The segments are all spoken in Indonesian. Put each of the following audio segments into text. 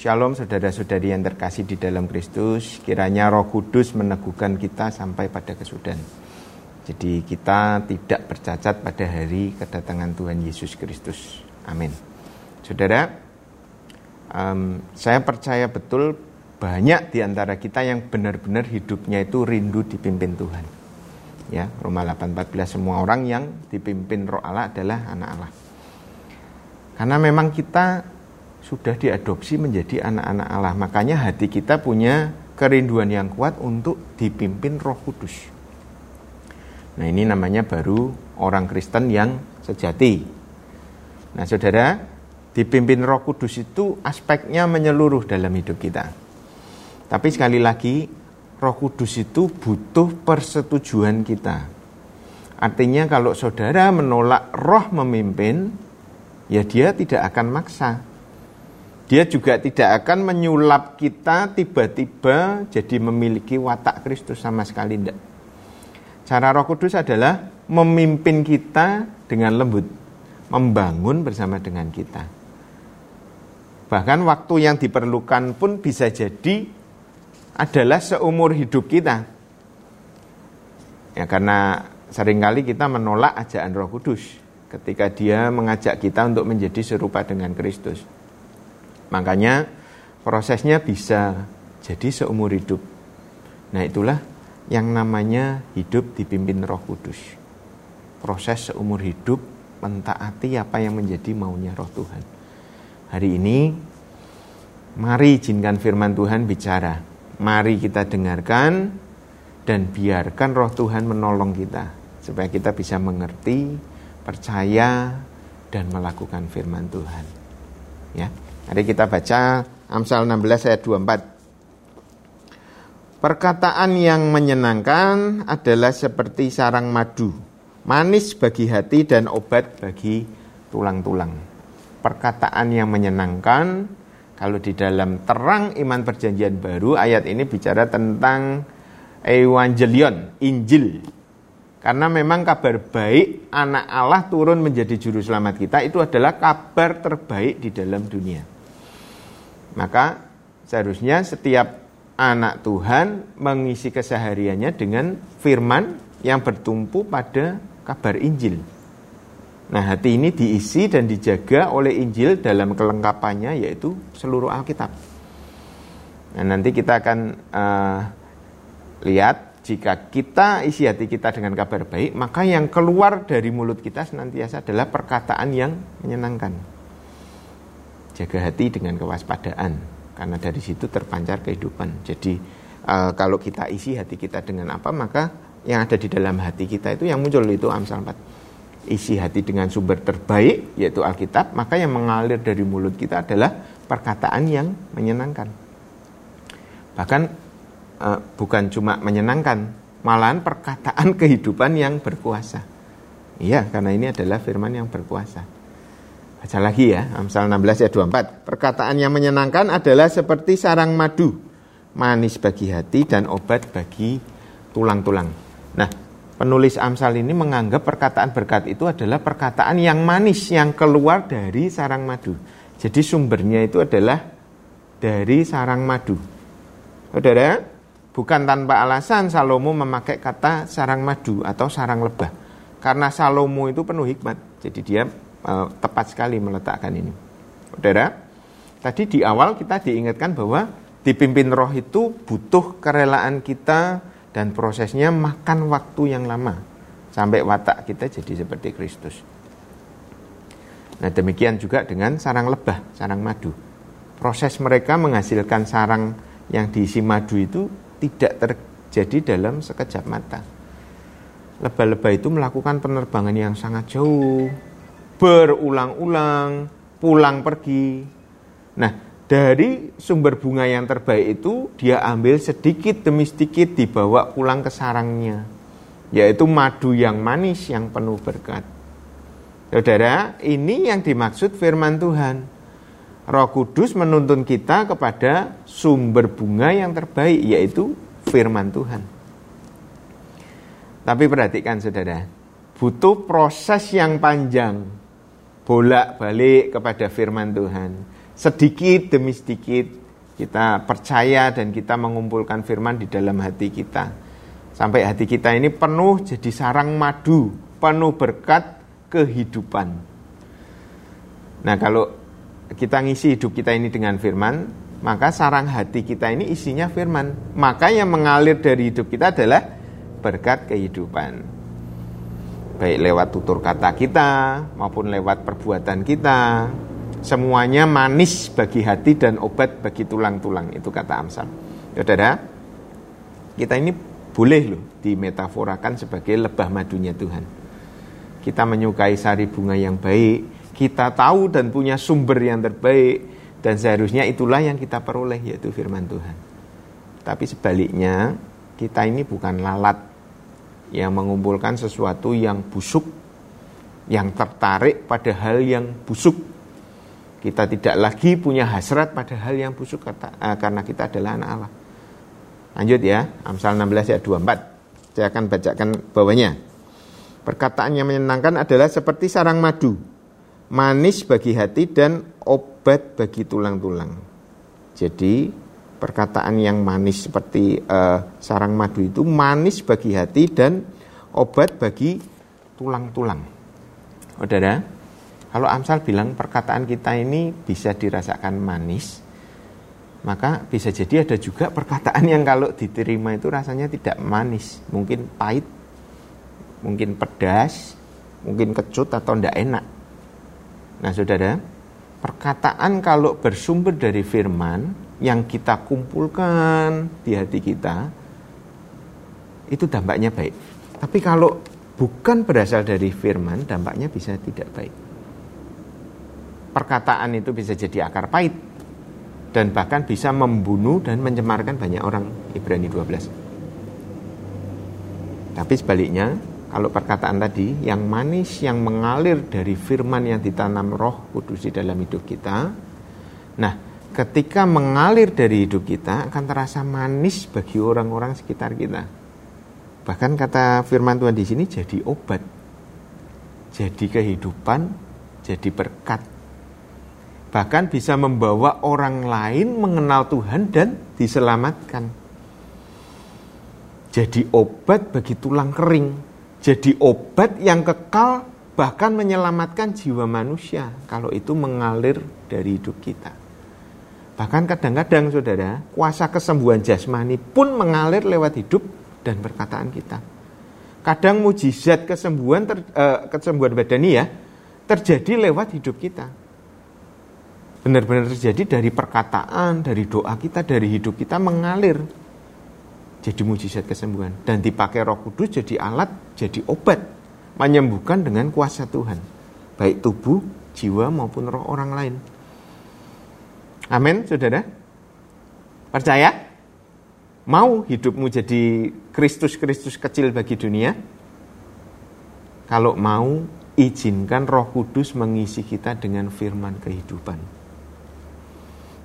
Shalom saudara-saudari yang terkasih di dalam Kristus, kiranya Roh Kudus meneguhkan kita sampai pada kesudahan. Jadi kita tidak bercacat pada hari kedatangan Tuhan Yesus Kristus. Amin. Saudara, um, saya percaya betul banyak di antara kita yang benar-benar hidupnya itu rindu dipimpin Tuhan. Ya, Roma 8:14 semua orang yang dipimpin Roh Allah adalah anak Allah. Karena memang kita sudah diadopsi menjadi anak-anak Allah. Makanya hati kita punya kerinduan yang kuat untuk dipimpin Roh Kudus. Nah, ini namanya baru orang Kristen yang sejati. Nah, Saudara, dipimpin Roh Kudus itu aspeknya menyeluruh dalam hidup kita. Tapi sekali lagi, Roh Kudus itu butuh persetujuan kita. Artinya kalau saudara menolak roh memimpin, ya dia tidak akan maksa. Dia juga tidak akan menyulap kita tiba-tiba jadi memiliki watak Kristus sama sekali tidak. Cara Roh Kudus adalah memimpin kita dengan lembut, membangun bersama dengan kita. Bahkan waktu yang diperlukan pun bisa jadi adalah seumur hidup kita. Ya karena sering kali kita menolak ajakan Roh Kudus ketika dia mengajak kita untuk menjadi serupa dengan Kristus. Makanya prosesnya bisa jadi seumur hidup. Nah itulah yang namanya hidup dipimpin roh kudus. Proses seumur hidup mentaati apa yang menjadi maunya roh Tuhan. Hari ini mari izinkan firman Tuhan bicara. Mari kita dengarkan dan biarkan roh Tuhan menolong kita. Supaya kita bisa mengerti, percaya, dan melakukan firman Tuhan. Ya. Mari kita baca Amsal 16 ayat 24. Perkataan yang menyenangkan adalah seperti sarang madu, manis bagi hati dan obat bagi tulang-tulang. Perkataan yang menyenangkan, kalau di dalam terang iman perjanjian baru, ayat ini bicara tentang Evangelion, Injil. Karena memang kabar baik anak Allah turun menjadi juru selamat kita itu adalah kabar terbaik di dalam dunia. Maka seharusnya setiap anak Tuhan mengisi kesehariannya dengan firman yang bertumpu pada kabar Injil. Nah, hati ini diisi dan dijaga oleh Injil dalam kelengkapannya yaitu seluruh Alkitab. Nah, nanti kita akan uh, lihat jika kita isi hati kita dengan kabar baik, maka yang keluar dari mulut kita senantiasa adalah perkataan yang menyenangkan jaga hati dengan kewaspadaan karena dari situ terpancar kehidupan. Jadi uh, kalau kita isi hati kita dengan apa maka yang ada di dalam hati kita itu yang muncul itu Amsal 4. Isi hati dengan sumber terbaik yaitu Alkitab, maka yang mengalir dari mulut kita adalah perkataan yang menyenangkan. Bahkan uh, bukan cuma menyenangkan, malahan perkataan kehidupan yang berkuasa. Iya, karena ini adalah firman yang berkuasa. Baca lagi ya, Amsal 16 ayat 24. Perkataan yang menyenangkan adalah seperti sarang madu, manis bagi hati dan obat bagi tulang-tulang. Nah, penulis Amsal ini menganggap perkataan berkat itu adalah perkataan yang manis yang keluar dari sarang madu. Jadi sumbernya itu adalah dari sarang madu. Saudara, bukan tanpa alasan Salomo memakai kata sarang madu atau sarang lebah. Karena Salomo itu penuh hikmat. Jadi dia uh, tepat sekali meletakkan ini. Saudara, tadi di awal kita diingatkan bahwa dipimpin roh itu butuh kerelaan kita dan prosesnya makan waktu yang lama sampai watak kita jadi seperti Kristus. Nah demikian juga dengan sarang lebah, sarang madu. Proses mereka menghasilkan sarang yang diisi madu itu tidak terjadi dalam sekejap mata. Lebah-lebah itu melakukan penerbangan yang sangat jauh, berulang-ulang, pulang pergi. Nah, dari sumber bunga yang terbaik itu dia ambil sedikit demi sedikit dibawa pulang ke sarangnya, yaitu madu yang manis yang penuh berkat. Saudara, ini yang dimaksud firman Tuhan. Roh Kudus menuntun kita kepada sumber bunga yang terbaik, yaitu firman Tuhan. Tapi perhatikan saudara, butuh proses yang panjang bolak-balik kepada firman Tuhan sedikit demi sedikit kita percaya dan kita mengumpulkan firman di dalam hati kita. Sampai hati kita ini penuh jadi sarang madu, penuh berkat kehidupan. Nah, kalau kita ngisi hidup kita ini dengan firman, maka sarang hati kita ini isinya firman. Maka yang mengalir dari hidup kita adalah berkat kehidupan baik lewat tutur kata kita maupun lewat perbuatan kita. Semuanya manis bagi hati dan obat bagi tulang-tulang itu kata Amsal. Saudara kita ini boleh loh dimetaforakan sebagai lebah madunya Tuhan. Kita menyukai sari bunga yang baik kita tahu dan punya sumber yang terbaik dan seharusnya itulah yang kita peroleh yaitu firman Tuhan. Tapi sebaliknya kita ini bukan lalat yang mengumpulkan sesuatu yang busuk, yang tertarik pada hal yang busuk. Kita tidak lagi punya hasrat pada hal yang busuk kata, eh, karena kita adalah anak Allah. Lanjut ya, Amsal 16 ayat 24. Saya akan bacakan bawahnya. Perkataan yang menyenangkan adalah seperti sarang madu, manis bagi hati dan obat bagi tulang-tulang. Jadi perkataan yang manis seperti uh, sarang madu itu manis bagi hati dan obat bagi tulang-tulang. Saudara, kalau Amsal bilang perkataan kita ini bisa dirasakan manis, maka bisa jadi ada juga perkataan yang kalau diterima itu rasanya tidak manis, mungkin pahit, mungkin pedas, mungkin kecut atau tidak enak. Nah, saudara, perkataan kalau bersumber dari firman yang kita kumpulkan di hati kita itu dampaknya baik. Tapi kalau bukan berasal dari firman, dampaknya bisa tidak baik. Perkataan itu bisa jadi akar pahit dan bahkan bisa membunuh dan mencemarkan banyak orang Ibrani 12. Tapi sebaliknya, kalau perkataan tadi yang manis yang mengalir dari firman yang ditanam Roh Kudus di dalam hidup kita. Nah, ketika mengalir dari hidup kita akan terasa manis bagi orang-orang sekitar kita. Bahkan kata firman Tuhan di sini jadi obat, jadi kehidupan, jadi berkat. Bahkan bisa membawa orang lain mengenal Tuhan dan diselamatkan. Jadi obat bagi tulang kering, jadi obat yang kekal bahkan menyelamatkan jiwa manusia kalau itu mengalir dari hidup kita. Bahkan kadang-kadang saudara, kuasa kesembuhan jasmani pun mengalir lewat hidup dan perkataan kita. Kadang mujizat kesembuhan ter, uh, kesembuhan badani ya terjadi lewat hidup kita. Benar-benar terjadi dari perkataan, dari doa kita, dari hidup kita mengalir jadi mujizat kesembuhan dan dipakai Roh Kudus jadi alat, jadi obat menyembuhkan dengan kuasa Tuhan, baik tubuh, jiwa maupun roh orang lain. Amin, saudara. Percaya? Mau hidupmu jadi Kristus-Kristus kecil bagi dunia? Kalau mau, izinkan roh kudus mengisi kita dengan firman kehidupan.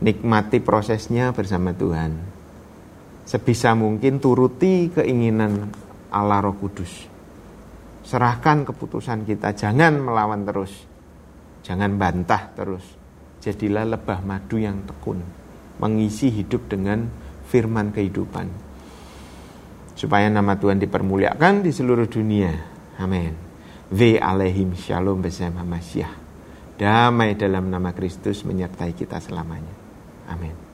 Nikmati prosesnya bersama Tuhan. Sebisa mungkin turuti keinginan Allah roh kudus. Serahkan keputusan kita, jangan melawan terus. Jangan bantah terus jadilah lebah madu yang tekun, mengisi hidup dengan firman kehidupan. Supaya nama Tuhan dipermuliakan di seluruh dunia. Amin. V alaihim shalom bersama Masyah. Damai dalam nama Kristus menyertai kita selamanya. Amin.